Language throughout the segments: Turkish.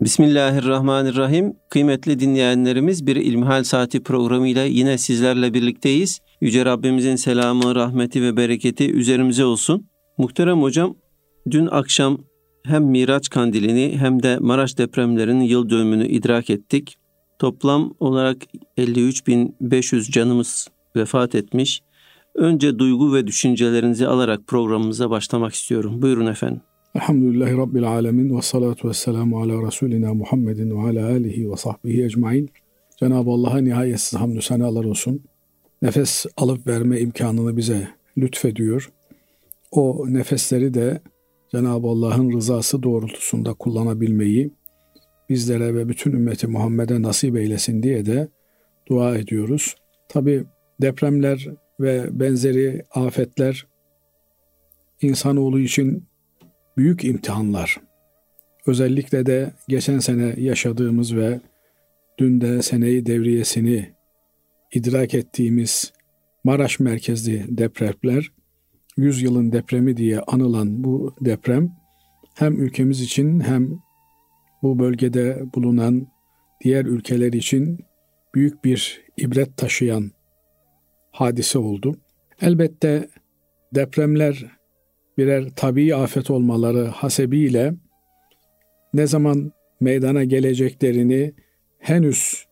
Bismillahirrahmanirrahim. Kıymetli dinleyenlerimiz bir İlmihal Saati programıyla yine sizlerle birlikteyiz. Yüce Rabbimizin selamı, rahmeti ve bereketi üzerimize olsun. Muhterem hocam, dün akşam hem Miraç Kandilini hem de Maraş depremlerinin yıl dönümünü idrak ettik. Toplam olarak 53.500 canımız vefat etmiş. Önce duygu ve düşüncelerinizi alarak programımıza başlamak istiyorum. Buyurun efendim. Elhamdülillahi Rabbil Alemin ve salatu ve selamu ala Resulina Muhammedin ve ala alihi ve sahbihi ecmain. Cenab-ı Allah'a nihayetsiz hamdü senalar olsun. Nefes alıp verme imkanını bize lütfediyor. O nefesleri de Cenab-ı Allah'ın rızası doğrultusunda kullanabilmeyi bizlere ve bütün ümmeti Muhammed'e nasip eylesin diye de dua ediyoruz. Tabi depremler ve benzeri afetler insanoğlu için büyük imtihanlar. Özellikle de geçen sene yaşadığımız ve dün de seneyi devriyesini idrak ettiğimiz Maraş merkezli depremler, yüzyılın depremi diye anılan bu deprem hem ülkemiz için hem bu bölgede bulunan diğer ülkeler için büyük bir ibret taşıyan hadise oldu. Elbette depremler birer tabii afet olmaları hasebiyle ne zaman meydana geleceklerini henüz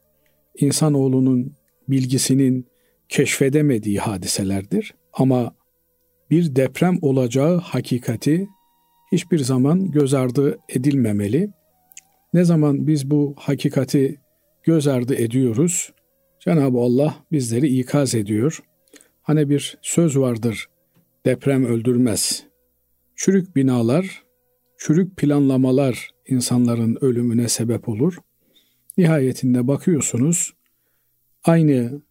insanoğlunun bilgisinin keşfedemediği hadiselerdir. Ama bir deprem olacağı hakikati hiçbir zaman göz ardı edilmemeli. Ne zaman biz bu hakikati göz ardı ediyoruz, Cenab-ı Allah bizleri ikaz ediyor. Hani bir söz vardır, deprem öldürmez. Çürük binalar, çürük planlamalar insanların ölümüne sebep olur. Nihayetinde bakıyorsunuz, aynı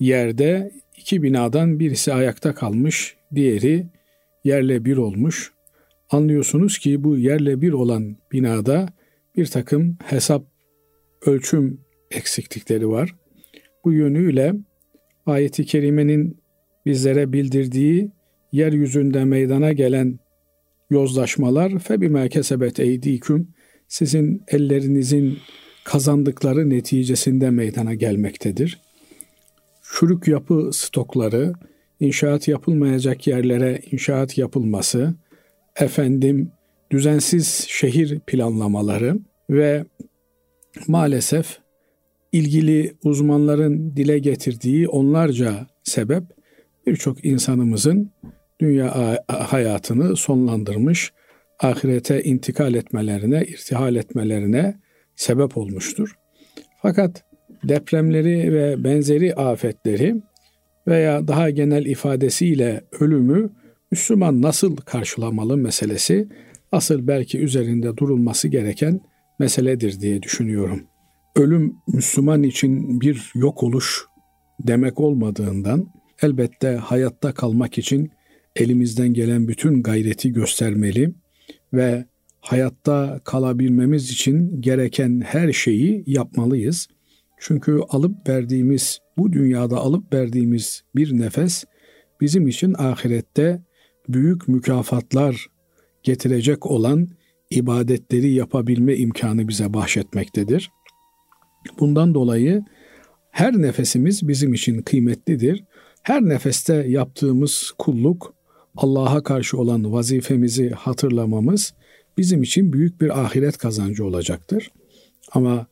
yerde iki binadan birisi ayakta kalmış, diğeri yerle bir olmuş. Anlıyorsunuz ki bu yerle bir olan binada bir takım hesap, ölçüm eksiklikleri var. Bu yönüyle ayeti kerimenin bizlere bildirdiği yeryüzünde meydana gelen yozlaşmalar febime kesebet eydiküm sizin ellerinizin kazandıkları neticesinde meydana gelmektedir. Çürük yapı stokları, inşaat yapılmayacak yerlere inşaat yapılması, efendim düzensiz şehir planlamaları ve maalesef ilgili uzmanların dile getirdiği onlarca sebep birçok insanımızın dünya hayatını sonlandırmış, ahirete intikal etmelerine, irtihal etmelerine sebep olmuştur. Fakat depremleri ve benzeri afetleri veya daha genel ifadesiyle ölümü Müslüman nasıl karşılamalı meselesi asıl belki üzerinde durulması gereken meseledir diye düşünüyorum. Ölüm Müslüman için bir yok oluş demek olmadığından elbette hayatta kalmak için elimizden gelen bütün gayreti göstermeli ve hayatta kalabilmemiz için gereken her şeyi yapmalıyız. Çünkü alıp verdiğimiz bu dünyada alıp verdiğimiz bir nefes bizim için ahirette büyük mükafatlar getirecek olan ibadetleri yapabilme imkanı bize bahşetmektedir. Bundan dolayı her nefesimiz bizim için kıymetlidir. Her nefeste yaptığımız kulluk Allah'a karşı olan vazifemizi hatırlamamız bizim için büyük bir ahiret kazancı olacaktır. Ama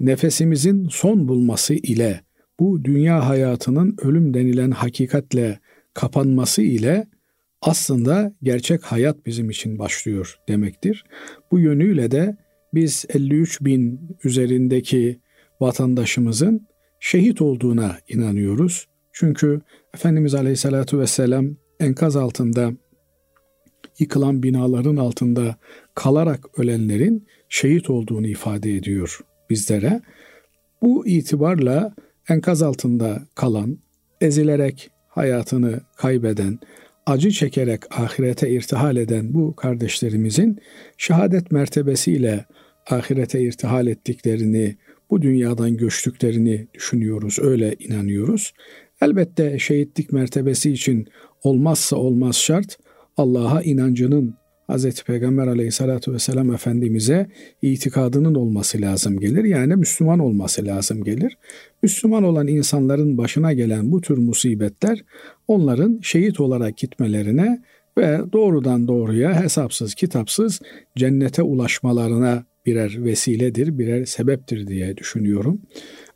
nefesimizin son bulması ile bu dünya hayatının ölüm denilen hakikatle kapanması ile aslında gerçek hayat bizim için başlıyor demektir. Bu yönüyle de biz 53 bin üzerindeki vatandaşımızın şehit olduğuna inanıyoruz. Çünkü Efendimiz Aleyhisselatü Vesselam enkaz altında yıkılan binaların altında kalarak ölenlerin şehit olduğunu ifade ediyor bizlere. Bu itibarla enkaz altında kalan, ezilerek hayatını kaybeden, acı çekerek ahirete irtihal eden bu kardeşlerimizin şehadet mertebesiyle ahirete irtihal ettiklerini, bu dünyadan göçtüklerini düşünüyoruz, öyle inanıyoruz. Elbette şehitlik mertebesi için olmazsa olmaz şart Allah'a inancının Hz. Peygamber aleyhissalatü vesselam Efendimiz'e itikadının olması lazım gelir. Yani Müslüman olması lazım gelir. Müslüman olan insanların başına gelen bu tür musibetler onların şehit olarak gitmelerine ve doğrudan doğruya hesapsız kitapsız cennete ulaşmalarına birer vesiledir, birer sebeptir diye düşünüyorum.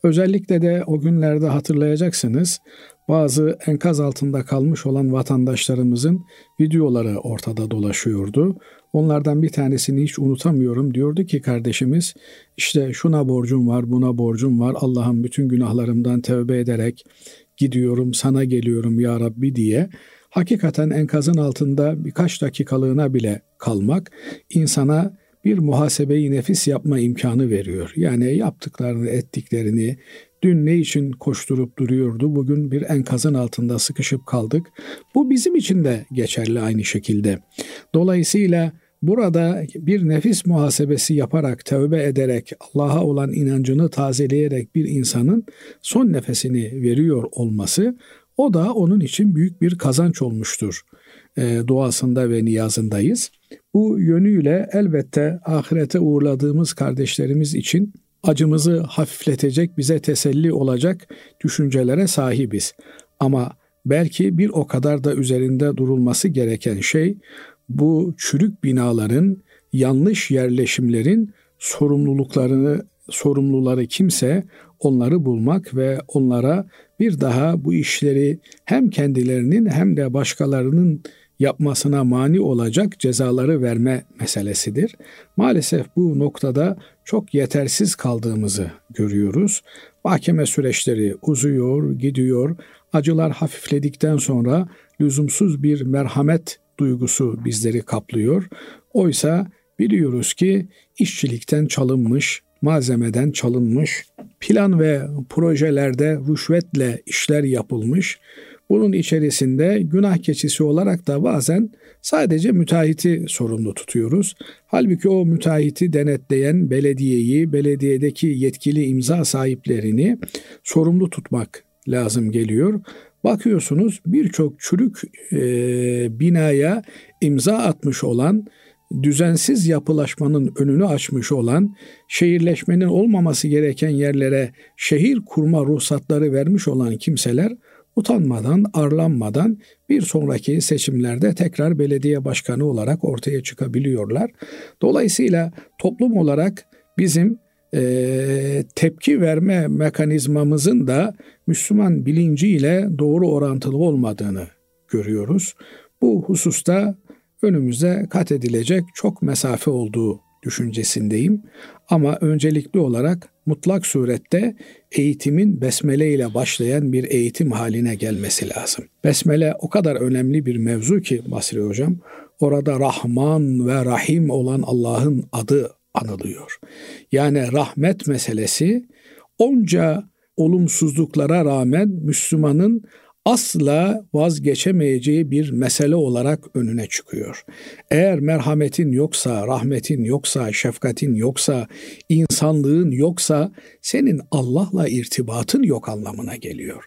Özellikle de o günlerde hatırlayacaksınız bazı enkaz altında kalmış olan vatandaşlarımızın videoları ortada dolaşıyordu. Onlardan bir tanesini hiç unutamıyorum. Diyordu ki kardeşimiz işte şuna borcum var, buna borcum var. Allah'ım bütün günahlarımdan tövbe ederek gidiyorum, sana geliyorum ya Rabbi diye. Hakikaten enkazın altında birkaç dakikalığına bile kalmak insana bir muhasebeyi nefis yapma imkanı veriyor. Yani yaptıklarını, ettiklerini, dün ne için koşturup duruyordu, bugün bir enkazın altında sıkışıp kaldık. Bu bizim için de geçerli aynı şekilde. Dolayısıyla burada bir nefis muhasebesi yaparak, tövbe ederek, Allah'a olan inancını tazeleyerek bir insanın son nefesini veriyor olması, o da onun için büyük bir kazanç olmuştur. E, duasında ve niyazındayız. Bu yönüyle elbette ahirete uğurladığımız kardeşlerimiz için acımızı hafifletecek, bize teselli olacak düşüncelere sahibiz. Ama belki bir o kadar da üzerinde durulması gereken şey bu çürük binaların, yanlış yerleşimlerin sorumluluklarını sorumluları kimse onları bulmak ve onlara bir daha bu işleri hem kendilerinin hem de başkalarının yapmasına mani olacak cezaları verme meselesidir. Maalesef bu noktada çok yetersiz kaldığımızı görüyoruz. Mahkeme süreçleri uzuyor, gidiyor. Acılar hafifledikten sonra lüzumsuz bir merhamet duygusu bizleri kaplıyor. Oysa biliyoruz ki işçilikten çalınmış, malzemeden çalınmış, plan ve projelerde rüşvetle işler yapılmış, bunun içerisinde günah keçisi olarak da bazen sadece müteahhiti sorumlu tutuyoruz. Halbuki o müteahhiti denetleyen belediyeyi, belediyedeki yetkili imza sahiplerini sorumlu tutmak lazım geliyor. Bakıyorsunuz birçok çürük e, binaya imza atmış olan, düzensiz yapılaşmanın önünü açmış olan, şehirleşmenin olmaması gereken yerlere şehir kurma ruhsatları vermiş olan kimseler utanmadan, arlanmadan bir sonraki seçimlerde tekrar belediye başkanı olarak ortaya çıkabiliyorlar. Dolayısıyla toplum olarak bizim e, tepki verme mekanizmamızın da Müslüman bilinciyle doğru orantılı olmadığını görüyoruz. Bu hususta önümüze kat edilecek çok mesafe olduğu düşüncesindeyim. Ama öncelikli olarak mutlak surette eğitimin besmele ile başlayan bir eğitim haline gelmesi lazım. Besmele o kadar önemli bir mevzu ki Basri Hocam, orada Rahman ve Rahim olan Allah'ın adı anılıyor. Yani rahmet meselesi onca olumsuzluklara rağmen Müslümanın asla vazgeçemeyeceği bir mesele olarak önüne çıkıyor. Eğer merhametin yoksa, rahmetin yoksa, şefkatin yoksa, insanlığın yoksa senin Allah'la irtibatın yok anlamına geliyor.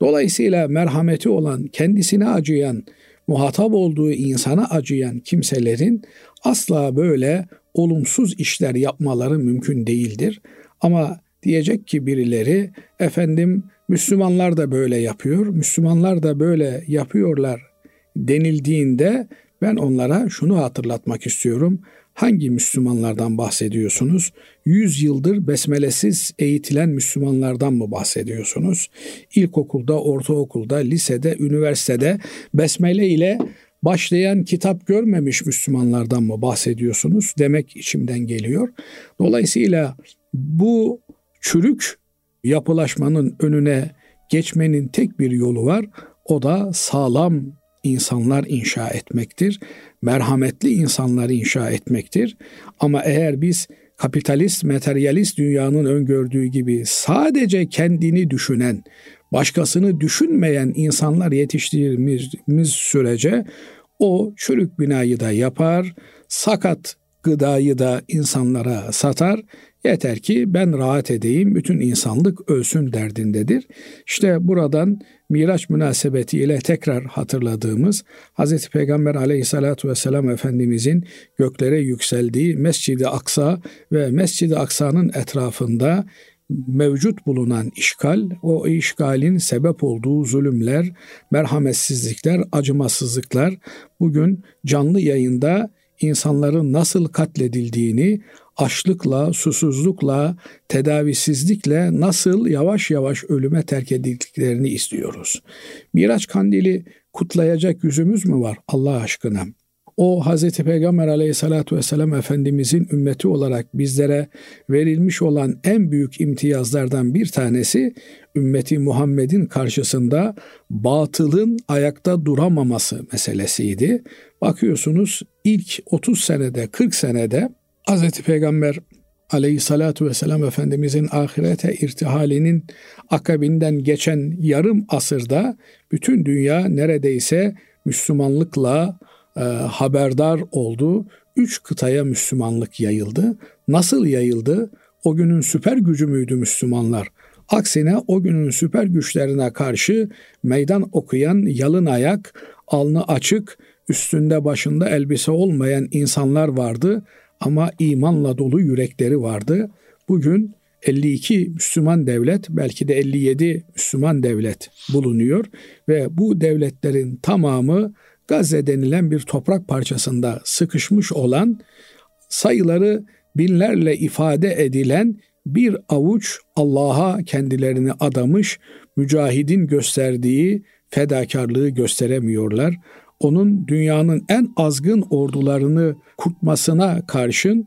Dolayısıyla merhameti olan, kendisine acıyan, muhatap olduğu insana acıyan kimselerin asla böyle olumsuz işler yapmaları mümkün değildir. Ama diyecek ki birileri efendim Müslümanlar da böyle yapıyor, Müslümanlar da böyle yapıyorlar denildiğinde ben onlara şunu hatırlatmak istiyorum. Hangi Müslümanlardan bahsediyorsunuz? Yüz yıldır besmelesiz eğitilen Müslümanlardan mı bahsediyorsunuz? İlkokulda, ortaokulda, lisede, üniversitede besmele ile başlayan kitap görmemiş Müslümanlardan mı bahsediyorsunuz? Demek içimden geliyor. Dolayısıyla bu çürük yapılaşmanın önüne geçmenin tek bir yolu var. O da sağlam insanlar inşa etmektir. Merhametli insanları inşa etmektir. Ama eğer biz kapitalist, materyalist dünyanın öngördüğü gibi sadece kendini düşünen, başkasını düşünmeyen insanlar yetiştirdiğimiz sürece o çürük binayı da yapar, sakat gıdayı da insanlara satar Yeter ki ben rahat edeyim, bütün insanlık ölsün derdindedir. İşte buradan Miraç münasebetiyle tekrar hatırladığımız Hz. Peygamber aleyhissalatu vesselam Efendimizin göklere yükseldiği Mescid-i Aksa ve Mescid-i Aksa'nın etrafında mevcut bulunan işgal, o işgalin sebep olduğu zulümler, merhametsizlikler, acımasızlıklar bugün canlı yayında insanların nasıl katledildiğini, açlıkla, susuzlukla, tedavisizlikle nasıl yavaş yavaş ölüme terk edildiklerini istiyoruz. Miraç kandili kutlayacak yüzümüz mü var Allah aşkına? O Hz. Peygamber aleyhissalatü vesselam Efendimizin ümmeti olarak bizlere verilmiş olan en büyük imtiyazlardan bir tanesi ümmeti Muhammed'in karşısında batılın ayakta duramaması meselesiydi. Bakıyorsunuz ilk 30 senede 40 senede Hz. Peygamber aleyhissalatu vesselam Efendimizin ahirete irtihalinin akabinden geçen yarım asırda bütün dünya neredeyse Müslümanlıkla e, haberdar oldu. Üç kıtaya Müslümanlık yayıldı. Nasıl yayıldı? O günün süper gücü müydü Müslümanlar? Aksine o günün süper güçlerine karşı meydan okuyan yalın ayak, alnı açık, üstünde başında elbise olmayan insanlar vardı ama imanla dolu yürekleri vardı. Bugün 52 Müslüman devlet belki de 57 Müslüman devlet bulunuyor ve bu devletlerin tamamı Gazze denilen bir toprak parçasında sıkışmış olan sayıları binlerle ifade edilen bir avuç Allah'a kendilerini adamış mücahidin gösterdiği fedakarlığı gösteremiyorlar. Onun dünyanın en azgın ordularını kurtmasına karşın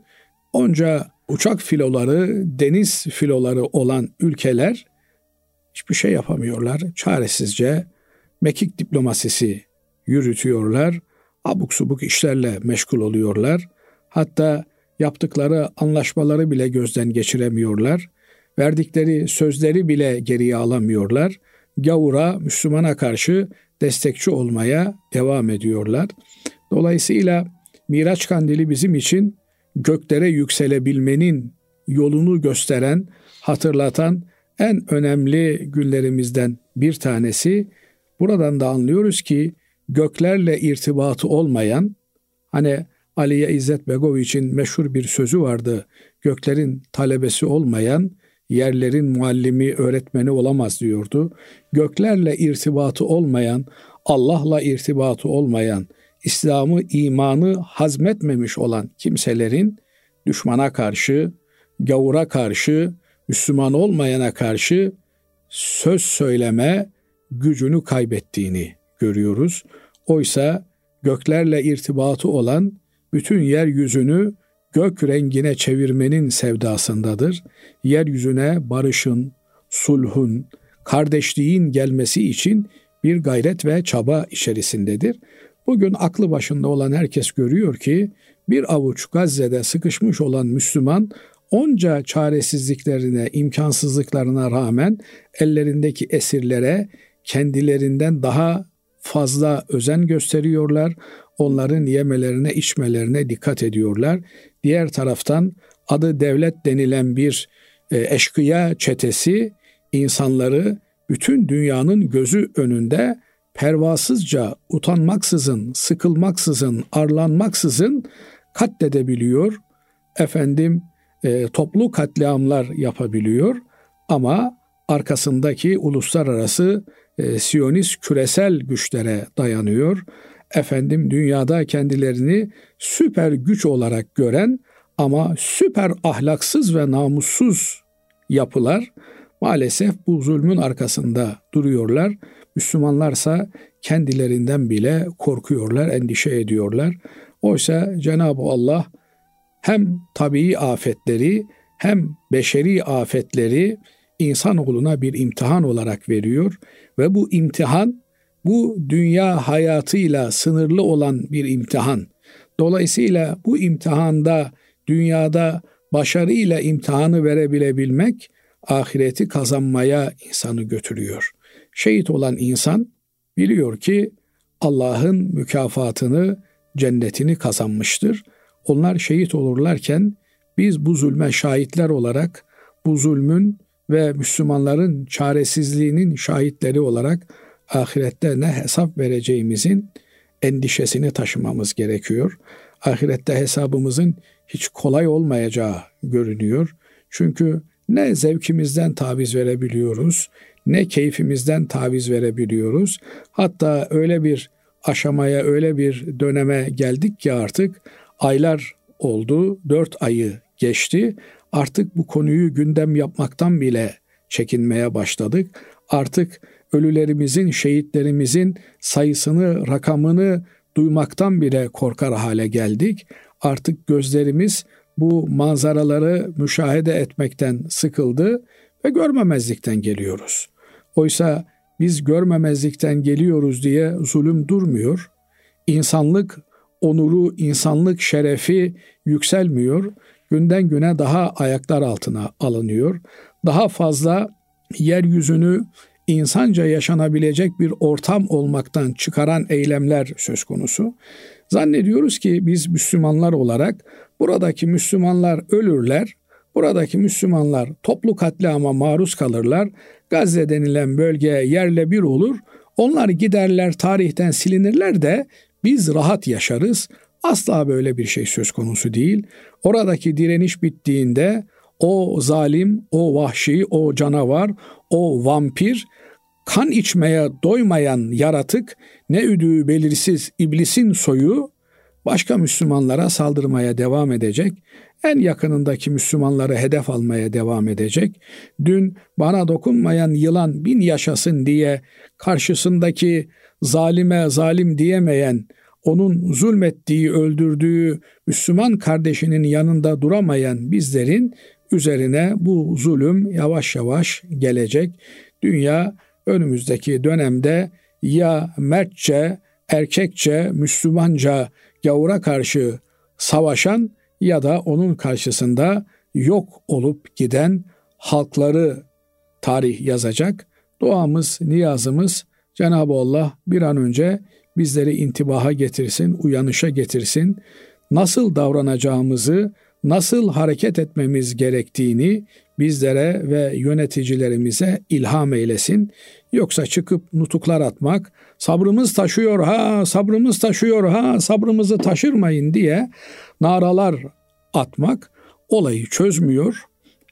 onca uçak filoları, deniz filoları olan ülkeler hiçbir şey yapamıyorlar. Çaresizce mekik diplomasisi yürütüyorlar. Abuk subuk işlerle meşgul oluyorlar. Hatta yaptıkları anlaşmaları bile gözden geçiremiyorlar. Verdikleri sözleri bile geriye alamıyorlar. Gavura, Müslümana karşı destekçi olmaya devam ediyorlar. Dolayısıyla Miraç Kandili bizim için göklere yükselebilmenin yolunu gösteren, hatırlatan en önemli günlerimizden bir tanesi. Buradan da anlıyoruz ki göklerle irtibatı olmayan, hani Aliye İzzet Begoviç'in meşhur bir sözü vardı. Göklerin talebesi olmayan, yerlerin muallimi, öğretmeni olamaz diyordu. Göklerle irtibatı olmayan, Allah'la irtibatı olmayan, İslam'ı, imanı hazmetmemiş olan kimselerin düşmana karşı, gavura karşı, Müslüman olmayana karşı söz söyleme gücünü kaybettiğini görüyoruz. Oysa göklerle irtibatı olan bütün yeryüzünü gök rengine çevirmenin sevdasındadır. Yeryüzüne barışın, sulhun, kardeşliğin gelmesi için bir gayret ve çaba içerisindedir. Bugün aklı başında olan herkes görüyor ki bir avuç Gazze'de sıkışmış olan Müslüman onca çaresizliklerine, imkansızlıklarına rağmen ellerindeki esirlere kendilerinden daha fazla özen gösteriyorlar. Onların yemelerine, içmelerine dikkat ediyorlar. Diğer taraftan adı devlet denilen bir e, eşkıya çetesi insanları bütün dünyanın gözü önünde pervasızca, utanmaksızın, sıkılmaksızın, arlanmaksızın katledebiliyor. Efendim e, toplu katliamlar yapabiliyor ama arkasındaki uluslararası e, Siyonist küresel güçlere dayanıyor. Efendim dünyada kendilerini süper güç olarak gören ama süper ahlaksız ve namussuz yapılar maalesef bu zulmün arkasında duruyorlar. Müslümanlarsa kendilerinden bile korkuyorlar, endişe ediyorlar. Oysa Cenab-ı Allah hem tabii afetleri hem beşeri afetleri insanoğluna bir imtihan olarak veriyor ve bu imtihan bu dünya hayatıyla sınırlı olan bir imtihan. Dolayısıyla bu imtihanda dünyada başarıyla imtihanı verebilebilmek ahireti kazanmaya insanı götürüyor. Şehit olan insan biliyor ki Allah'ın mükafatını, cennetini kazanmıştır. Onlar şehit olurlarken Biz bu zulme şahitler olarak bu zulmün ve Müslümanların çaresizliğinin şahitleri olarak ahirette ne hesap vereceğimizin endişesini taşımamız gerekiyor. Ahirette hesabımızın hiç kolay olmayacağı görünüyor. Çünkü ne zevkimizden taviz verebiliyoruz, ne keyfimizden taviz verebiliyoruz. Hatta öyle bir aşamaya, öyle bir döneme geldik ki artık aylar oldu, dört ayı geçti. Artık bu konuyu gündem yapmaktan bile çekinmeye başladık. Artık ölülerimizin, şehitlerimizin sayısını, rakamını duymaktan bile korkar hale geldik. Artık gözlerimiz bu manzaraları müşahede etmekten sıkıldı ve görmemezlikten geliyoruz. Oysa biz görmemezlikten geliyoruz diye zulüm durmuyor. İnsanlık onuru, insanlık şerefi yükselmiyor. Günden güne daha ayaklar altına alınıyor. Daha fazla yeryüzünü insanca yaşanabilecek bir ortam olmaktan çıkaran eylemler söz konusu. Zannediyoruz ki biz Müslümanlar olarak buradaki Müslümanlar ölürler, buradaki Müslümanlar toplu katliama maruz kalırlar, Gazze denilen bölge yerle bir olur, onlar giderler tarihten silinirler de biz rahat yaşarız. Asla böyle bir şey söz konusu değil. Oradaki direniş bittiğinde o zalim, o vahşi, o canavar, o vampir kan içmeye doymayan yaratık ne üdüğü belirsiz iblisin soyu başka Müslümanlara saldırmaya devam edecek. En yakınındaki Müslümanları hedef almaya devam edecek. Dün bana dokunmayan yılan bin yaşasın diye karşısındaki zalime zalim diyemeyen, onun zulmettiği, öldürdüğü Müslüman kardeşinin yanında duramayan bizlerin üzerine bu zulüm yavaş yavaş gelecek. Dünya önümüzdeki dönemde ya mertçe, erkekçe, Müslümanca gavura karşı savaşan ya da onun karşısında yok olup giden halkları tarih yazacak. Duamız, niyazımız Cenab-ı Allah bir an önce bizleri intibaha getirsin, uyanışa getirsin. Nasıl davranacağımızı, nasıl hareket etmemiz gerektiğini bizlere ve yöneticilerimize ilham eylesin. Yoksa çıkıp nutuklar atmak, sabrımız taşıyor ha, sabrımız taşıyor ha, sabrımızı taşırmayın diye naralar atmak olayı çözmüyor.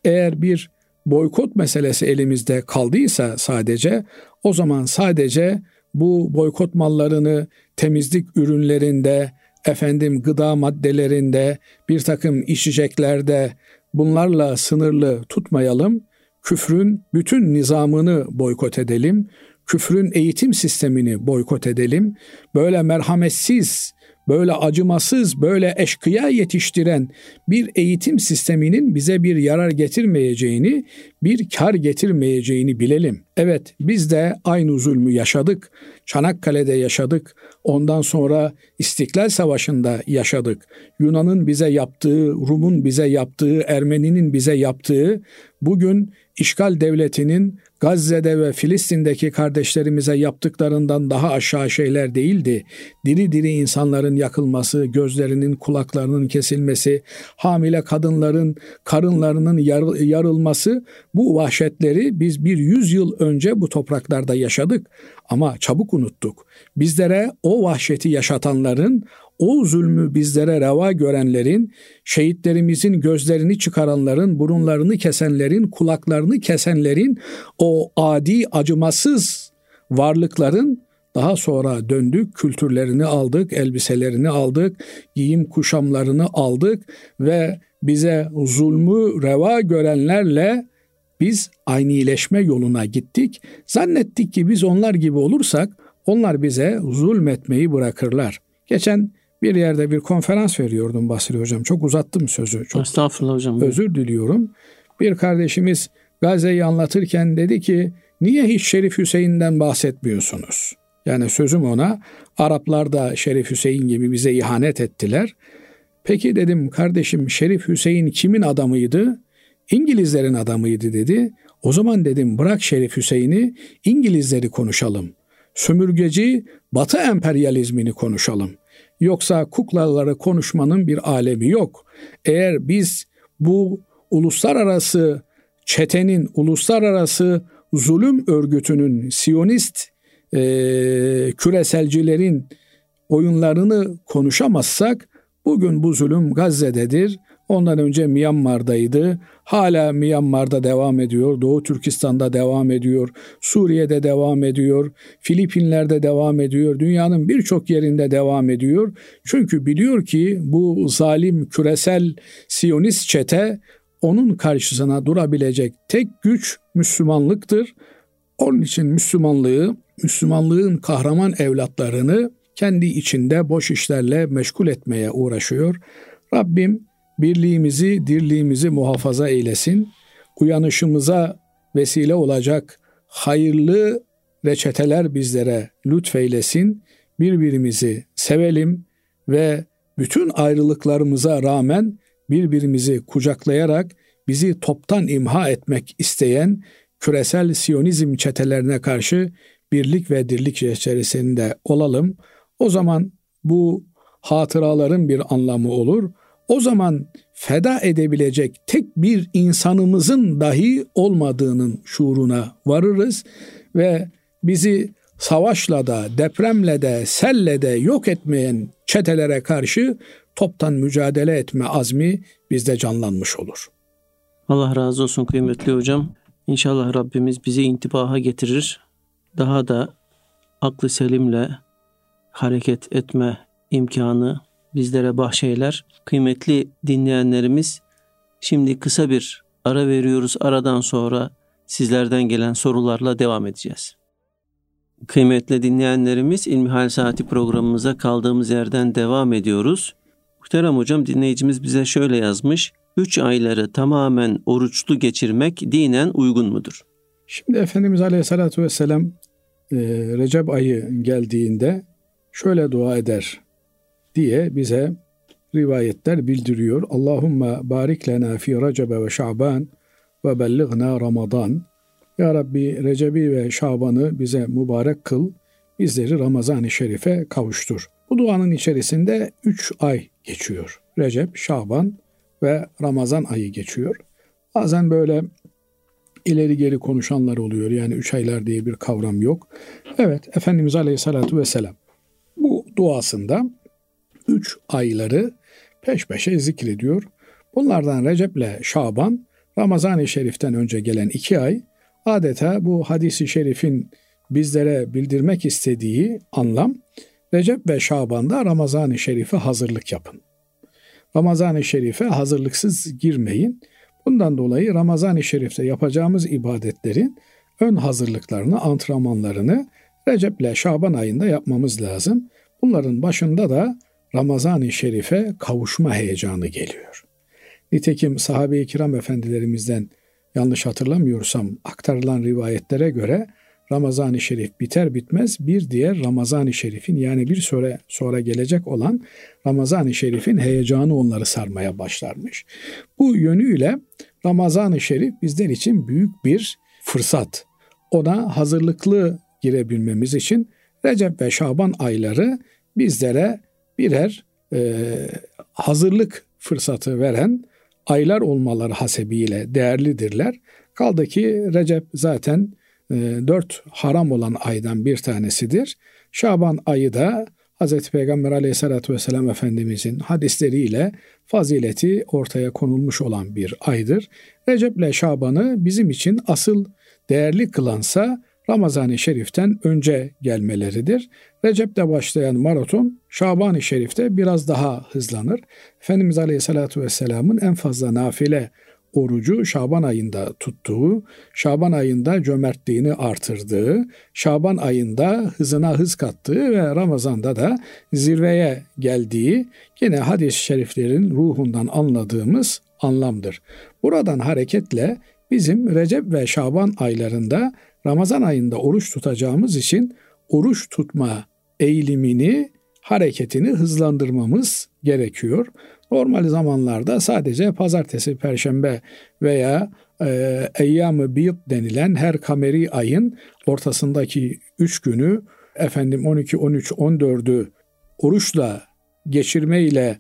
Eğer bir boykot meselesi elimizde kaldıysa sadece o zaman sadece bu boykot mallarını temizlik ürünlerinde, efendim gıda maddelerinde, bir takım içeceklerde bunlarla sınırlı tutmayalım. Küfrün bütün nizamını boykot edelim. Küfrün eğitim sistemini boykot edelim. Böyle merhametsiz böyle acımasız, böyle eşkıya yetiştiren bir eğitim sisteminin bize bir yarar getirmeyeceğini, bir kar getirmeyeceğini bilelim. Evet biz de aynı zulmü yaşadık. Çanakkale'de yaşadık. Ondan sonra İstiklal Savaşı'nda yaşadık. Yunan'ın bize yaptığı, Rum'un bize yaptığı, Ermeni'nin bize yaptığı bugün işgal devletinin Gazze'de ve Filistin'deki kardeşlerimize yaptıklarından daha aşağı şeyler değildi. Diri diri insanların yakılması, gözlerinin kulaklarının kesilmesi, hamile kadınların karınlarının yar, yarılması bu vahşetleri biz bir yüzyıl önce bu topraklarda yaşadık ama çabuk unuttuk. Bizlere o vahşeti yaşatanların, o zulmü bizlere reva görenlerin, şehitlerimizin gözlerini çıkaranların, burunlarını kesenlerin, kulaklarını kesenlerin, o adi acımasız varlıkların daha sonra döndük, kültürlerini aldık, elbiselerini aldık, giyim kuşamlarını aldık ve bize zulmü reva görenlerle biz aynileşme yoluna gittik. Zannettik ki biz onlar gibi olursak onlar bize zulmetmeyi bırakırlar. Geçen bir yerde bir konferans veriyordum Basri Hocam. Çok uzattım sözü. Çok Estağfurullah hocam. Özür diliyorum. Bir kardeşimiz Gazze'yi anlatırken dedi ki niye hiç Şerif Hüseyin'den bahsetmiyorsunuz? Yani sözüm ona Araplar da Şerif Hüseyin gibi bize ihanet ettiler. Peki dedim kardeşim Şerif Hüseyin kimin adamıydı? İngilizlerin adamıydı dedi. O zaman dedim bırak Şerif Hüseyin'i İngilizleri konuşalım. Sömürgeci Batı emperyalizmini konuşalım. Yoksa kuklaları konuşmanın bir alemi yok. Eğer biz bu uluslararası çetenin, uluslararası zulüm örgütünün, Siyonist e, küreselcilerin oyunlarını konuşamazsak bugün bu zulüm Gazze'dedir. Ondan önce Myanmar'daydı. Hala Myanmar'da devam ediyor. Doğu Türkistan'da devam ediyor. Suriye'de devam ediyor. Filipinler'de devam ediyor. Dünyanın birçok yerinde devam ediyor. Çünkü biliyor ki bu zalim küresel Siyonist çete onun karşısına durabilecek tek güç Müslümanlıktır. Onun için Müslümanlığı, Müslümanlığın kahraman evlatlarını kendi içinde boş işlerle meşgul etmeye uğraşıyor. Rabbim birliğimizi, dirliğimizi muhafaza eylesin. Uyanışımıza vesile olacak hayırlı reçeteler bizlere lütfeylesin. Birbirimizi sevelim ve bütün ayrılıklarımıza rağmen birbirimizi kucaklayarak bizi toptan imha etmek isteyen küresel siyonizm çetelerine karşı birlik ve dirlik içerisinde olalım. O zaman bu hatıraların bir anlamı olur. O zaman feda edebilecek tek bir insanımızın dahi olmadığının şuuruna varırız ve bizi savaşla da, depremle de, selle de yok etmeyen çetelere karşı toptan mücadele etme azmi bizde canlanmış olur. Allah razı olsun kıymetli hocam. İnşallah Rabbimiz bizi intibaha getirir. Daha da aklı selimle hareket etme imkanı bizlere bahşeyler. Kıymetli dinleyenlerimiz şimdi kısa bir ara veriyoruz. Aradan sonra sizlerden gelen sorularla devam edeceğiz. Kıymetli dinleyenlerimiz İlmihal Saati programımıza kaldığımız yerden devam ediyoruz. Muhterem hocam dinleyicimiz bize şöyle yazmış. Üç ayları tamamen oruçlu geçirmek dinen uygun mudur? Şimdi Efendimiz Aleyhisselatü Vesselam e, Recep ayı geldiğinde şöyle dua eder diye bize rivayetler bildiriyor. Allahümme barik lena fi Recebe ve Şaban ve bellighna Ramazan. Ya Rabbi Recep'i ve Şaban'ı bize mübarek kıl, bizleri Ramazan-ı Şerif'e kavuştur. Bu duanın içerisinde üç ay geçiyor. Recep, Şaban ve Ramazan ayı geçiyor. Bazen böyle ileri geri konuşanlar oluyor. Yani üç aylar diye bir kavram yok. Evet, Efendimiz Aleyhisselatü Vesselam bu duasında üç ayları peş peşe zikrediyor. Bunlardan Recep ile Şaban, Ramazan-ı Şerif'ten önce gelen iki ay, adeta bu hadisi şerifin bizlere bildirmek istediği anlam, Recep ve Şaban'da Ramazan-ı Şerif'e hazırlık yapın. Ramazan-ı Şerif'e hazırlıksız girmeyin. Bundan dolayı Ramazan-ı Şerif'te yapacağımız ibadetlerin ön hazırlıklarını, antrenmanlarını Recep ile Şaban ayında yapmamız lazım. Bunların başında da Ramazan-ı Şerif'e kavuşma heyecanı geliyor. Nitekim sahabe-i kiram efendilerimizden yanlış hatırlamıyorsam aktarılan rivayetlere göre Ramazan-ı Şerif biter bitmez bir diğer Ramazan-ı Şerif'in yani bir süre sonra gelecek olan Ramazan-ı Şerif'in heyecanı onları sarmaya başlarmış. Bu yönüyle Ramazan-ı Şerif bizler için büyük bir fırsat. Ona hazırlıklı girebilmemiz için Recep ve Şaban ayları bizlere birer e, hazırlık fırsatı veren aylar olmaları hasebiyle değerlidirler. Kaldı ki Recep zaten e, dört haram olan aydan bir tanesidir. Şaban ayı da Hz. Peygamber aleyhissalatü vesselam Efendimizin hadisleriyle fazileti ortaya konulmuş olan bir aydır. Recep ile Şaban'ı bizim için asıl değerli kılansa Ramazan-ı Şerif'ten önce gelmeleridir. Recep'te başlayan maraton Şaban-ı Şerif'te biraz daha hızlanır. Efendimiz Aleyhisselatü Vesselam'ın en fazla nafile orucu Şaban ayında tuttuğu, Şaban ayında cömertliğini artırdığı, Şaban ayında hızına hız kattığı ve Ramazan'da da zirveye geldiği yine hadis-i şeriflerin ruhundan anladığımız anlamdır. Buradan hareketle bizim Recep ve Şaban aylarında Ramazan ayında oruç tutacağımız için oruç tutma eğilimini, hareketini hızlandırmamız gerekiyor. Normal zamanlarda sadece pazartesi, perşembe veya e, eyyam-ı bid denilen her kameri ayın ortasındaki üç günü efendim 12, 13, 14'ü oruçla geçirme ile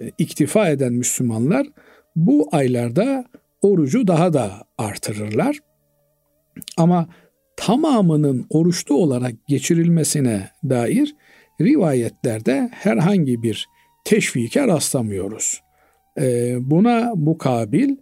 e, iktifa eden Müslümanlar bu aylarda orucu daha da artırırlar. Ama tamamının oruçlu olarak geçirilmesine dair rivayetlerde herhangi bir teşvike rastlamıyoruz. Ee, buna mukabil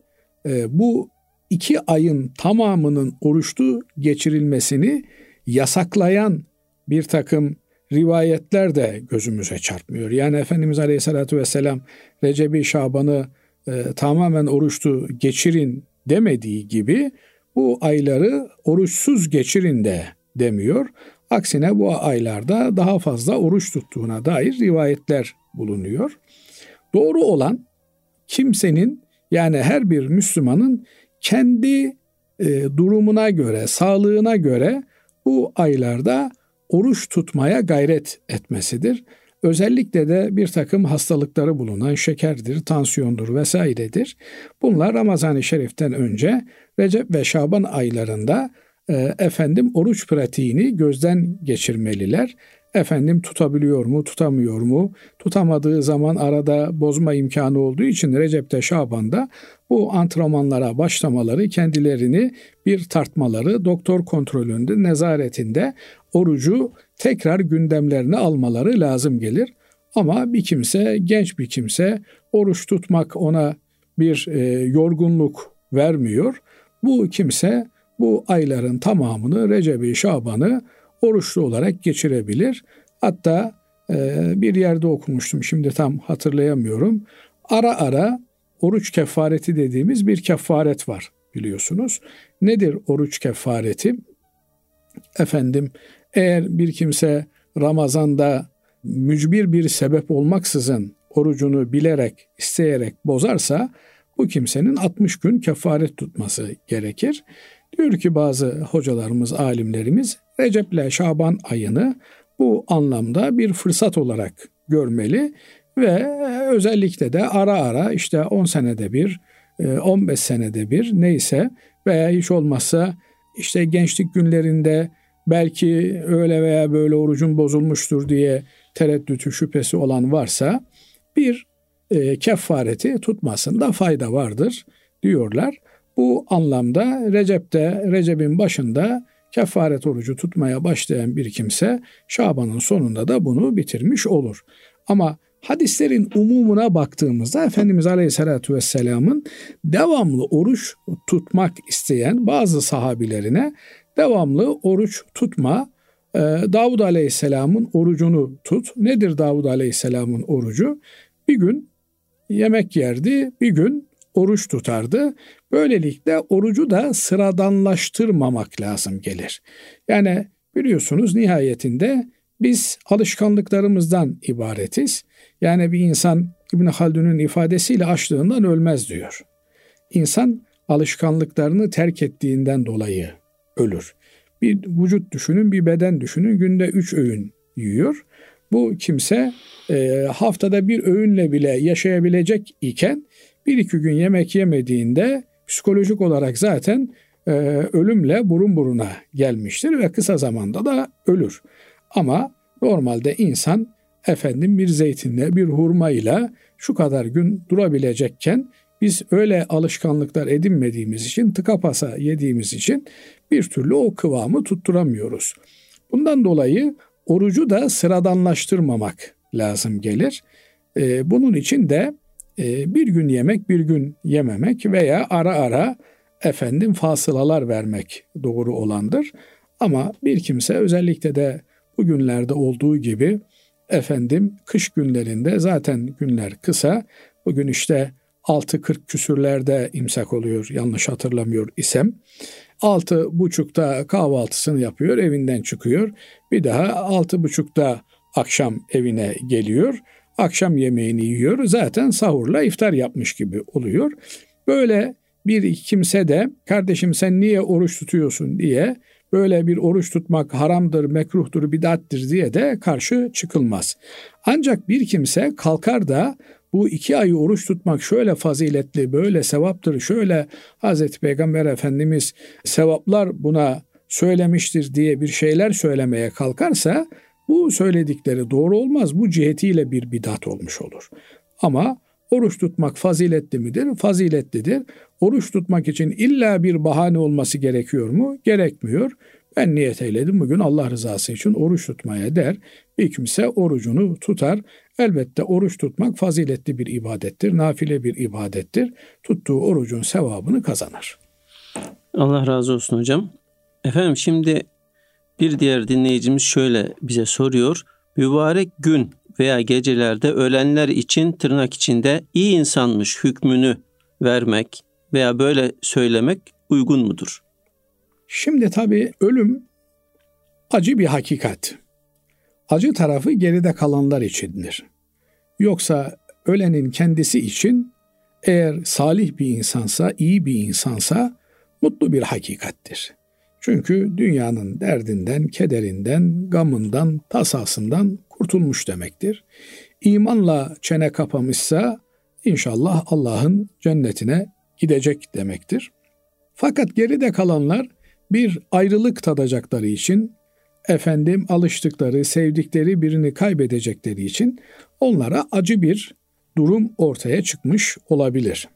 e, bu iki ayın tamamının oruçlu geçirilmesini yasaklayan bir takım rivayetler de gözümüze çarpmıyor. Yani Efendimiz Aleyhisselatü Vesselam Recep-i Şaban'ı e, tamamen oruçlu geçirin demediği gibi bu ayları oruçsuz geçirin de demiyor. Aksine bu aylarda daha fazla oruç tuttuğuna dair rivayetler bulunuyor. Doğru olan kimsenin yani her bir Müslümanın kendi e, durumuna göre, sağlığına göre bu aylarda oruç tutmaya gayret etmesidir. Özellikle de bir takım hastalıkları bulunan şekerdir, tansiyondur vesairedir. Bunlar Ramazan-ı Şerif'ten önce Recep ve Şaban aylarında e, efendim oruç pratiğini gözden geçirmeliler. Efendim tutabiliyor mu, tutamıyor mu? Tutamadığı zaman arada bozma imkanı olduğu için Recep'te, Şaban'da bu antrenmanlara başlamaları, kendilerini bir tartmaları, doktor kontrolünde, nezaretinde orucu tekrar gündemlerine almaları lazım gelir. Ama bir kimse, genç bir kimse oruç tutmak ona bir e, yorgunluk vermiyor. Bu kimse bu ayların tamamını Recep-i Şaban'ı oruçlu olarak geçirebilir. Hatta e, bir yerde okumuştum şimdi tam hatırlayamıyorum. Ara ara oruç kefareti dediğimiz bir kefaret var biliyorsunuz. Nedir oruç kefareti? Efendim eğer bir kimse Ramazan'da mücbir bir sebep olmaksızın orucunu bilerek, isteyerek bozarsa bu kimsenin 60 gün kefaret tutması gerekir. Diyor ki bazı hocalarımız, alimlerimiz Recep ile Şaban ayını bu anlamda bir fırsat olarak görmeli ve özellikle de ara ara işte 10 senede bir, 15 e, senede bir neyse veya hiç olmazsa işte gençlik günlerinde belki öyle veya böyle orucun bozulmuştur diye tereddütü şüphesi olan varsa bir e, kefareti tutmasında fayda vardır diyorlar. Bu anlamda Recep'te, Recep'in başında kefaret orucu tutmaya başlayan bir kimse Şaban'ın sonunda da bunu bitirmiş olur. Ama hadislerin umumuna baktığımızda Efendimiz Aleyhisselatü Vesselam'ın devamlı oruç tutmak isteyen bazı sahabilerine devamlı oruç tutma, e, Davud Aleyhisselam'ın orucunu tut. Nedir Davud Aleyhisselam'ın orucu? Bir gün yemek yerdi, bir gün oruç tutardı. Böylelikle orucu da sıradanlaştırmamak lazım gelir. Yani biliyorsunuz nihayetinde biz alışkanlıklarımızdan ibaretiz. Yani bir insan İbn Haldun'un ifadesiyle açlığından ölmez diyor. İnsan alışkanlıklarını terk ettiğinden dolayı ölür. Bir vücut düşünün, bir beden düşünün. Günde üç öğün yiyor. Bu kimse e, haftada bir öğünle bile yaşayabilecek iken bir iki gün yemek yemediğinde psikolojik olarak zaten e, ölümle burun buruna gelmiştir ve kısa zamanda da ölür. Ama normalde insan efendim bir zeytinle bir hurmayla şu kadar gün durabilecekken biz öyle alışkanlıklar edinmediğimiz için tıka pasa yediğimiz için bir türlü o kıvamı tutturamıyoruz. Bundan dolayı orucu da sıradanlaştırmamak lazım gelir. Ee, bunun için de e, bir gün yemek bir gün yememek veya ara ara efendim fasılalar vermek doğru olandır. Ama bir kimse özellikle de bu günlerde olduğu gibi efendim kış günlerinde zaten günler kısa. Bugün işte 6.40 küsürlerde imsak oluyor yanlış hatırlamıyor isem. 6.30'da kahvaltısını yapıyor evinden çıkıyor. Bir daha 6.30'da akşam evine geliyor. Akşam yemeğini yiyor. Zaten sahurla iftar yapmış gibi oluyor. Böyle bir kimse de kardeşim sen niye oruç tutuyorsun diye böyle bir oruç tutmak haramdır, mekruhtur, bidattir diye de karşı çıkılmaz. Ancak bir kimse kalkar da bu iki ayı oruç tutmak şöyle faziletli, böyle sevaptır, şöyle Hazreti Peygamber Efendimiz sevaplar buna söylemiştir diye bir şeyler söylemeye kalkarsa bu söyledikleri doğru olmaz. Bu cihetiyle bir bidat olmuş olur. Ama Oruç tutmak faziletli midir? Faziletlidir. Oruç tutmak için illa bir bahane olması gerekiyor mu? Gerekmiyor. Ben niyet eyledim bugün Allah rızası için oruç tutmaya der. Bir kimse orucunu tutar. Elbette oruç tutmak faziletli bir ibadettir, nafile bir ibadettir. Tuttuğu orucun sevabını kazanır. Allah razı olsun hocam. Efendim şimdi bir diğer dinleyicimiz şöyle bize soruyor. Mübarek gün veya gecelerde ölenler için tırnak içinde iyi insanmış hükmünü vermek veya böyle söylemek uygun mudur? Şimdi tabii ölüm acı bir hakikat. Acı tarafı geride kalanlar içindir. Yoksa ölenin kendisi için eğer salih bir insansa, iyi bir insansa mutlu bir hakikattir. Çünkü dünyanın derdinden, kederinden, gamından, tasasından kurtulmuş demektir. İmanla çene kapamışsa inşallah Allah'ın cennetine gidecek demektir. Fakat geride kalanlar bir ayrılık tadacakları için efendim alıştıkları, sevdikleri birini kaybedecekleri için onlara acı bir durum ortaya çıkmış olabilir.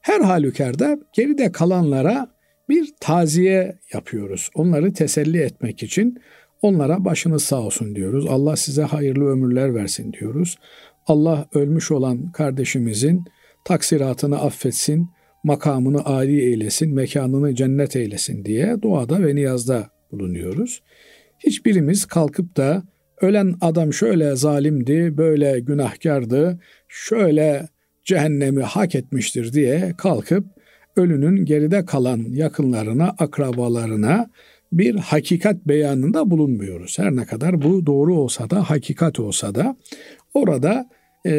Her halükarda geride kalanlara bir taziye yapıyoruz. Onları teselli etmek için onlara başınız sağ olsun diyoruz. Allah size hayırlı ömürler versin diyoruz. Allah ölmüş olan kardeşimizin taksiratını affetsin, makamını âli eylesin, mekanını cennet eylesin diye duada ve niyazda bulunuyoruz. Hiçbirimiz kalkıp da ölen adam şöyle zalimdi, böyle günahkardı, şöyle cehennemi hak etmiştir diye kalkıp ölünün geride kalan yakınlarına, akrabalarına bir hakikat beyanında bulunmuyoruz. Her ne kadar bu doğru olsa da, hakikat olsa da orada e,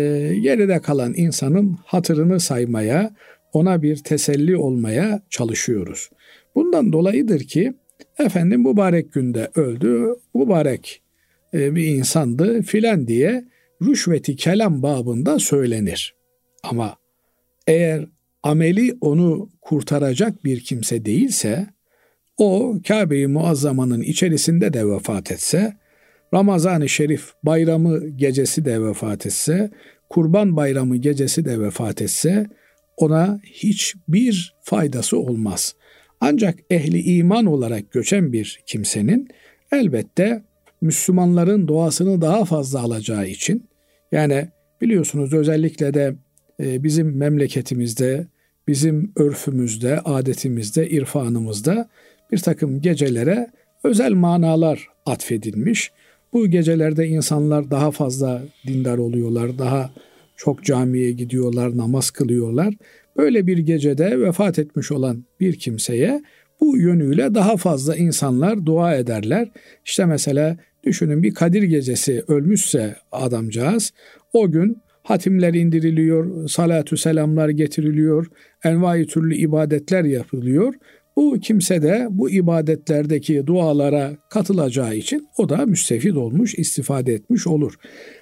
geride kalan insanın hatırını saymaya, ona bir teselli olmaya çalışıyoruz. Bundan dolayıdır ki efendim mübarek günde öldü, mübarek e, bir insandı filan diye rüşveti kelam babında söylenir. Ama eğer ameli onu kurtaracak bir kimse değilse o Kabe-i Muazzama'nın içerisinde de vefat etse, Ramazan-ı Şerif bayramı gecesi de vefat etse, Kurban Bayramı gecesi de vefat etse ona hiçbir faydası olmaz. Ancak ehli iman olarak göçen bir kimsenin elbette Müslümanların doğasını daha fazla alacağı için yani biliyorsunuz özellikle de bizim memleketimizde, bizim örfümüzde, adetimizde, irfanımızda bir takım gecelere özel manalar atfedilmiş. Bu gecelerde insanlar daha fazla dindar oluyorlar, daha çok camiye gidiyorlar, namaz kılıyorlar. Böyle bir gecede vefat etmiş olan bir kimseye bu yönüyle daha fazla insanlar dua ederler. İşte mesela düşünün bir Kadir gecesi ölmüşse adamcağız o gün hatimler indiriliyor, salatü selamlar getiriliyor, envai türlü ibadetler yapılıyor. Bu kimse de bu ibadetlerdeki dualara katılacağı için o da müstefid olmuş, istifade etmiş olur.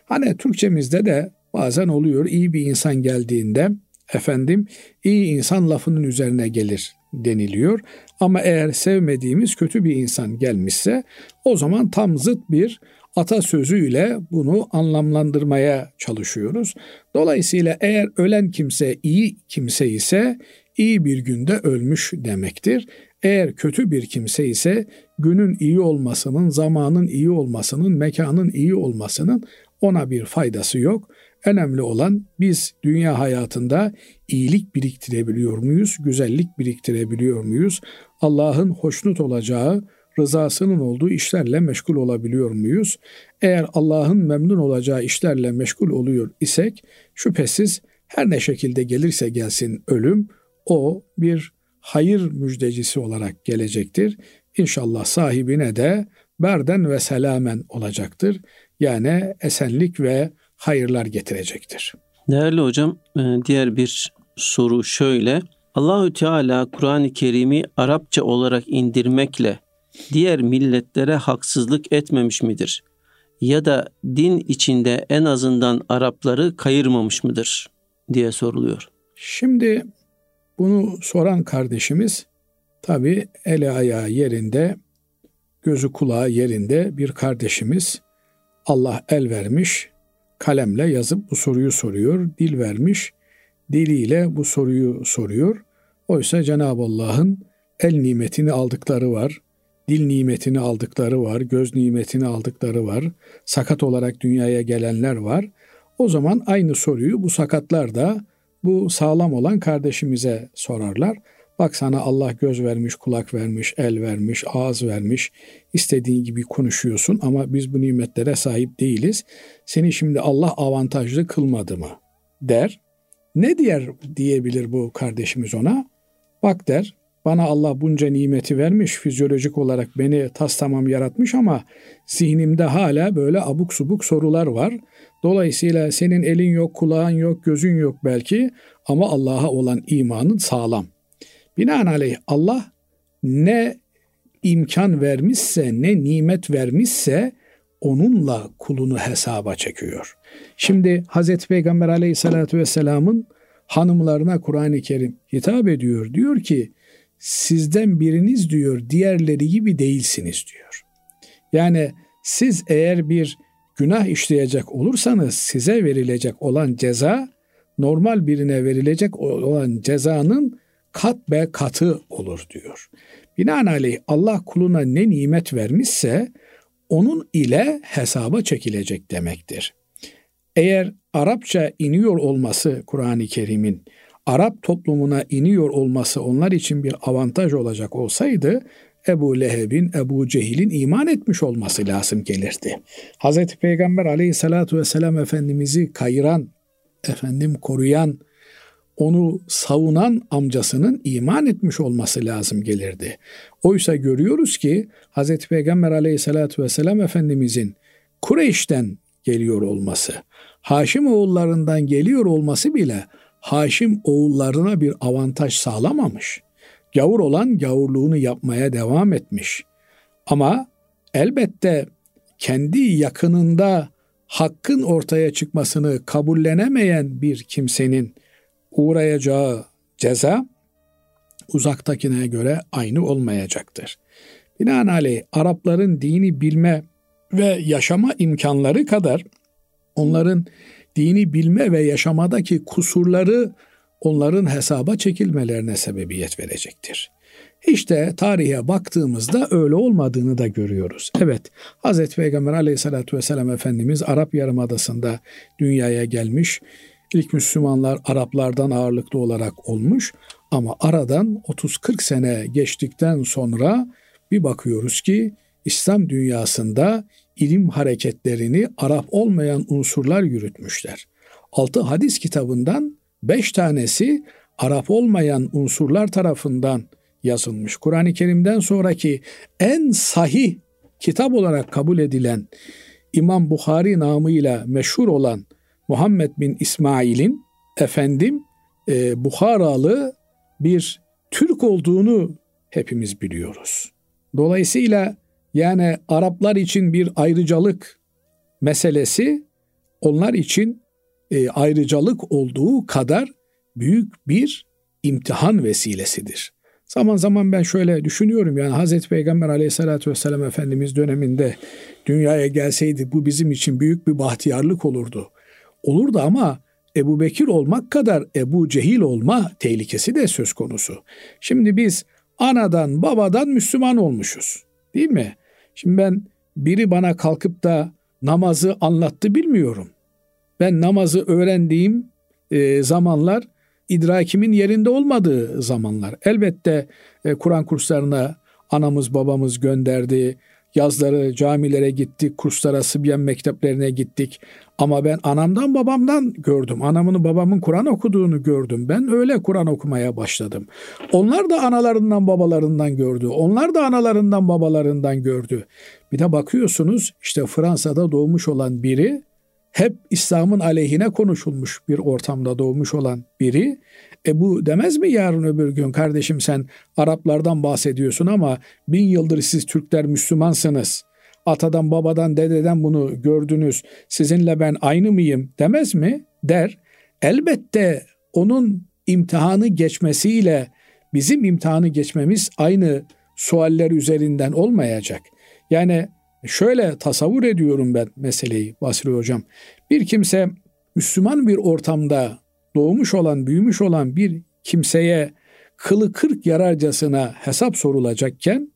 Hani Türkçemizde de bazen oluyor iyi bir insan geldiğinde efendim iyi insan lafının üzerine gelir deniliyor. Ama eğer sevmediğimiz kötü bir insan gelmişse o zaman tam zıt bir atasözüyle bunu anlamlandırmaya çalışıyoruz. Dolayısıyla eğer ölen kimse iyi kimse ise iyi bir günde ölmüş demektir. Eğer kötü bir kimse ise günün iyi olmasının, zamanın iyi olmasının, mekanın iyi olmasının ona bir faydası yok. Önemli olan biz dünya hayatında iyilik biriktirebiliyor muyuz? Güzellik biriktirebiliyor muyuz? Allah'ın hoşnut olacağı, rızasının olduğu işlerle meşgul olabiliyor muyuz? Eğer Allah'ın memnun olacağı işlerle meşgul oluyor isek şüphesiz her ne şekilde gelirse gelsin ölüm o bir hayır müjdecisi olarak gelecektir. İnşallah sahibine de berden ve selamen olacaktır. Yani esenlik ve hayırlar getirecektir. Değerli hocam, e, diğer bir soru şöyle. Allahü Teala Kur'an-ı Kerim'i Arapça olarak indirmekle diğer milletlere haksızlık etmemiş midir? Ya da din içinde en azından Arapları kayırmamış mıdır diye soruluyor. Şimdi bunu soran kardeşimiz tabi eli ayağı yerinde, gözü kulağı yerinde bir kardeşimiz. Allah el vermiş, kalemle yazıp bu soruyu soruyor. Dil vermiş, diliyle bu soruyu soruyor. Oysa Cenab-ı Allah'ın el nimetini aldıkları var, dil nimetini aldıkları var, göz nimetini aldıkları var, sakat olarak dünyaya gelenler var. O zaman aynı soruyu bu sakatlar da bu sağlam olan kardeşimize sorarlar. Bak sana Allah göz vermiş, kulak vermiş, el vermiş, ağız vermiş. İstediğin gibi konuşuyorsun ama biz bu nimetlere sahip değiliz. Seni şimdi Allah avantajlı kılmadı mı? der. Ne diyer diyebilir bu kardeşimiz ona? Bak der, bana Allah bunca nimeti vermiş, fizyolojik olarak beni tas tamam yaratmış ama zihnimde hala böyle abuk subuk sorular var. Dolayısıyla senin elin yok, kulağın yok, gözün yok belki ama Allah'a olan imanın sağlam. Binaenaleyh Allah ne imkan vermişse, ne nimet vermişse onunla kulunu hesaba çekiyor. Şimdi Hazreti Peygamber aleyhissalatü vesselamın hanımlarına Kur'an-ı Kerim hitap ediyor. Diyor ki sizden biriniz diyor diğerleri gibi değilsiniz diyor. Yani siz eğer bir günah işleyecek olursanız size verilecek olan ceza normal birine verilecek olan cezanın kat be katı olur diyor. Binaenaleyh Allah kuluna ne nimet vermişse onun ile hesaba çekilecek demektir. Eğer Arapça iniyor olması Kur'an-ı Kerim'in Arap toplumuna iniyor olması onlar için bir avantaj olacak olsaydı Ebu Leheb'in, Ebu Cehil'in iman etmiş olması lazım gelirdi. Hz. Peygamber aleyhissalatu vesselam Efendimiz'i kayıran, efendim koruyan, onu savunan amcasının iman etmiş olması lazım gelirdi. Oysa görüyoruz ki Hz. Peygamber aleyhissalatu vesselam Efendimizin Kureyş'ten geliyor olması, Haşim oğullarından geliyor olması bile Haşim oğullarına bir avantaj sağlamamış. Gavur olan gavurluğunu yapmaya devam etmiş. Ama elbette kendi yakınında hakkın ortaya çıkmasını kabullenemeyen bir kimsenin uğrayacağı ceza uzaktakine göre aynı olmayacaktır. Binaenaleyh Arapların dini bilme ve yaşama imkanları kadar onların dini bilme ve yaşamadaki kusurları onların hesaba çekilmelerine sebebiyet verecektir. İşte tarihe baktığımızda öyle olmadığını da görüyoruz. Evet, Hz. Peygamber aleyhissalatü vesselam Efendimiz Arap Yarımadası'nda dünyaya gelmiş. İlk Müslümanlar Araplardan ağırlıklı olarak olmuş ama aradan 30-40 sene geçtikten sonra bir bakıyoruz ki İslam dünyasında ilim hareketlerini Arap olmayan unsurlar yürütmüşler. Altı hadis kitabından beş tanesi Arap olmayan unsurlar tarafından yazılmış. Kur'an-ı Kerim'den sonraki en sahih kitap olarak kabul edilen İmam Bukhari namıyla meşhur olan Muhammed bin İsmail'in efendim e, Bukharalı bir Türk olduğunu hepimiz biliyoruz. Dolayısıyla yani Araplar için bir ayrıcalık meselesi onlar için e, ayrıcalık olduğu kadar büyük bir imtihan vesilesidir. Zaman zaman ben şöyle düşünüyorum yani Hazreti Peygamber aleyhissalatü vesselam Efendimiz döneminde dünyaya gelseydi bu bizim için büyük bir bahtiyarlık olurdu. Olurdu ama Ebu Bekir olmak kadar Ebu Cehil olma tehlikesi de söz konusu. Şimdi biz anadan babadan Müslüman olmuşuz değil mi? Şimdi ben biri bana kalkıp da namazı anlattı bilmiyorum. Ben namazı öğrendiğim e, zamanlar idrakimin yerinde olmadığı zamanlar. Elbette e, Kur'an kurslarına anamız babamız gönderdi. Yazları camilere gittik, kurslara, Sıbyan mekteplerine gittik. Ama ben anamdan babamdan gördüm. Anamın babamın Kur'an okuduğunu gördüm. Ben öyle Kur'an okumaya başladım. Onlar da analarından babalarından gördü. Onlar da analarından babalarından gördü. Bir de bakıyorsunuz işte Fransa'da doğmuş olan biri hep İslam'ın aleyhine konuşulmuş bir ortamda doğmuş olan biri e bu demez mi yarın öbür gün kardeşim sen Araplardan bahsediyorsun ama bin yıldır siz Türkler Müslümansınız. Atadan babadan dededen bunu gördünüz. Sizinle ben aynı mıyım demez mi? Der. Elbette onun imtihanı geçmesiyle bizim imtihanı geçmemiz aynı sualler üzerinden olmayacak. Yani şöyle tasavvur ediyorum ben meseleyi Basri Hocam. Bir kimse Müslüman bir ortamda doğmuş olan, büyümüş olan bir kimseye kılı kırk yararcasına hesap sorulacakken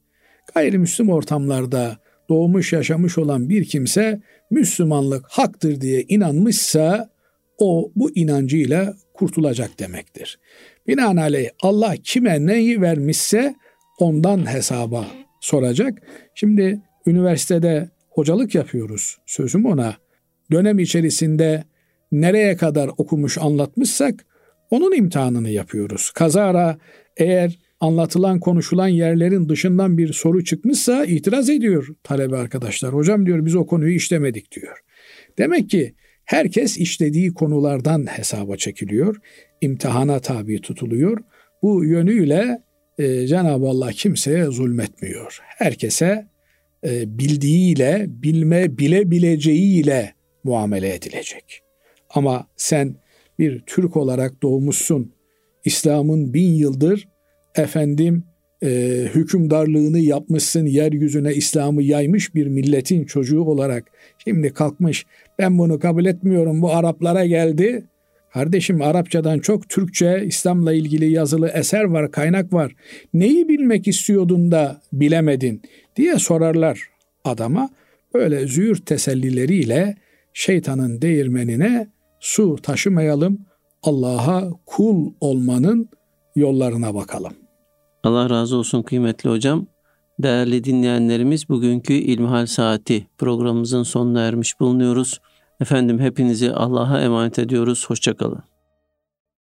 gayrimüslim ortamlarda doğmuş yaşamış olan bir kimse Müslümanlık haktır diye inanmışsa o bu inancıyla kurtulacak demektir. Binaenaleyh Allah kime neyi vermişse ondan hesaba soracak. Şimdi üniversitede hocalık yapıyoruz. Sözüm ona. Dönem içerisinde nereye kadar okumuş anlatmışsak onun imtihanını yapıyoruz. Kazara eğer anlatılan konuşulan yerlerin dışından bir soru çıkmışsa itiraz ediyor talebe arkadaşlar. Hocam diyor biz o konuyu işlemedik diyor. Demek ki herkes işlediği konulardan hesaba çekiliyor, imtihana tabi tutuluyor. Bu yönüyle e, Cenab-ı Allah kimseye zulmetmiyor. Herkese e, bildiğiyle, bilme bilebileceğiyle muamele edilecek. Ama sen bir Türk olarak doğmuşsun. İslam'ın bin yıldır efendim e, hükümdarlığını yapmışsın, yeryüzüne İslam'ı yaymış bir milletin çocuğu olarak şimdi kalkmış ben bunu kabul etmiyorum bu Araplara geldi. Kardeşim Arapçadan çok Türkçe İslam'la ilgili yazılı eser var, kaynak var. Neyi bilmek istiyordun da bilemedin diye sorarlar adama. Böyle züğür tesellileriyle şeytanın değirmenine su taşımayalım. Allah'a kul olmanın yollarına bakalım. Allah razı olsun kıymetli hocam. Değerli dinleyenlerimiz bugünkü İlmihal Saati programımızın sonuna ermiş bulunuyoruz. Efendim hepinizi Allah'a emanet ediyoruz. Hoşçakalın.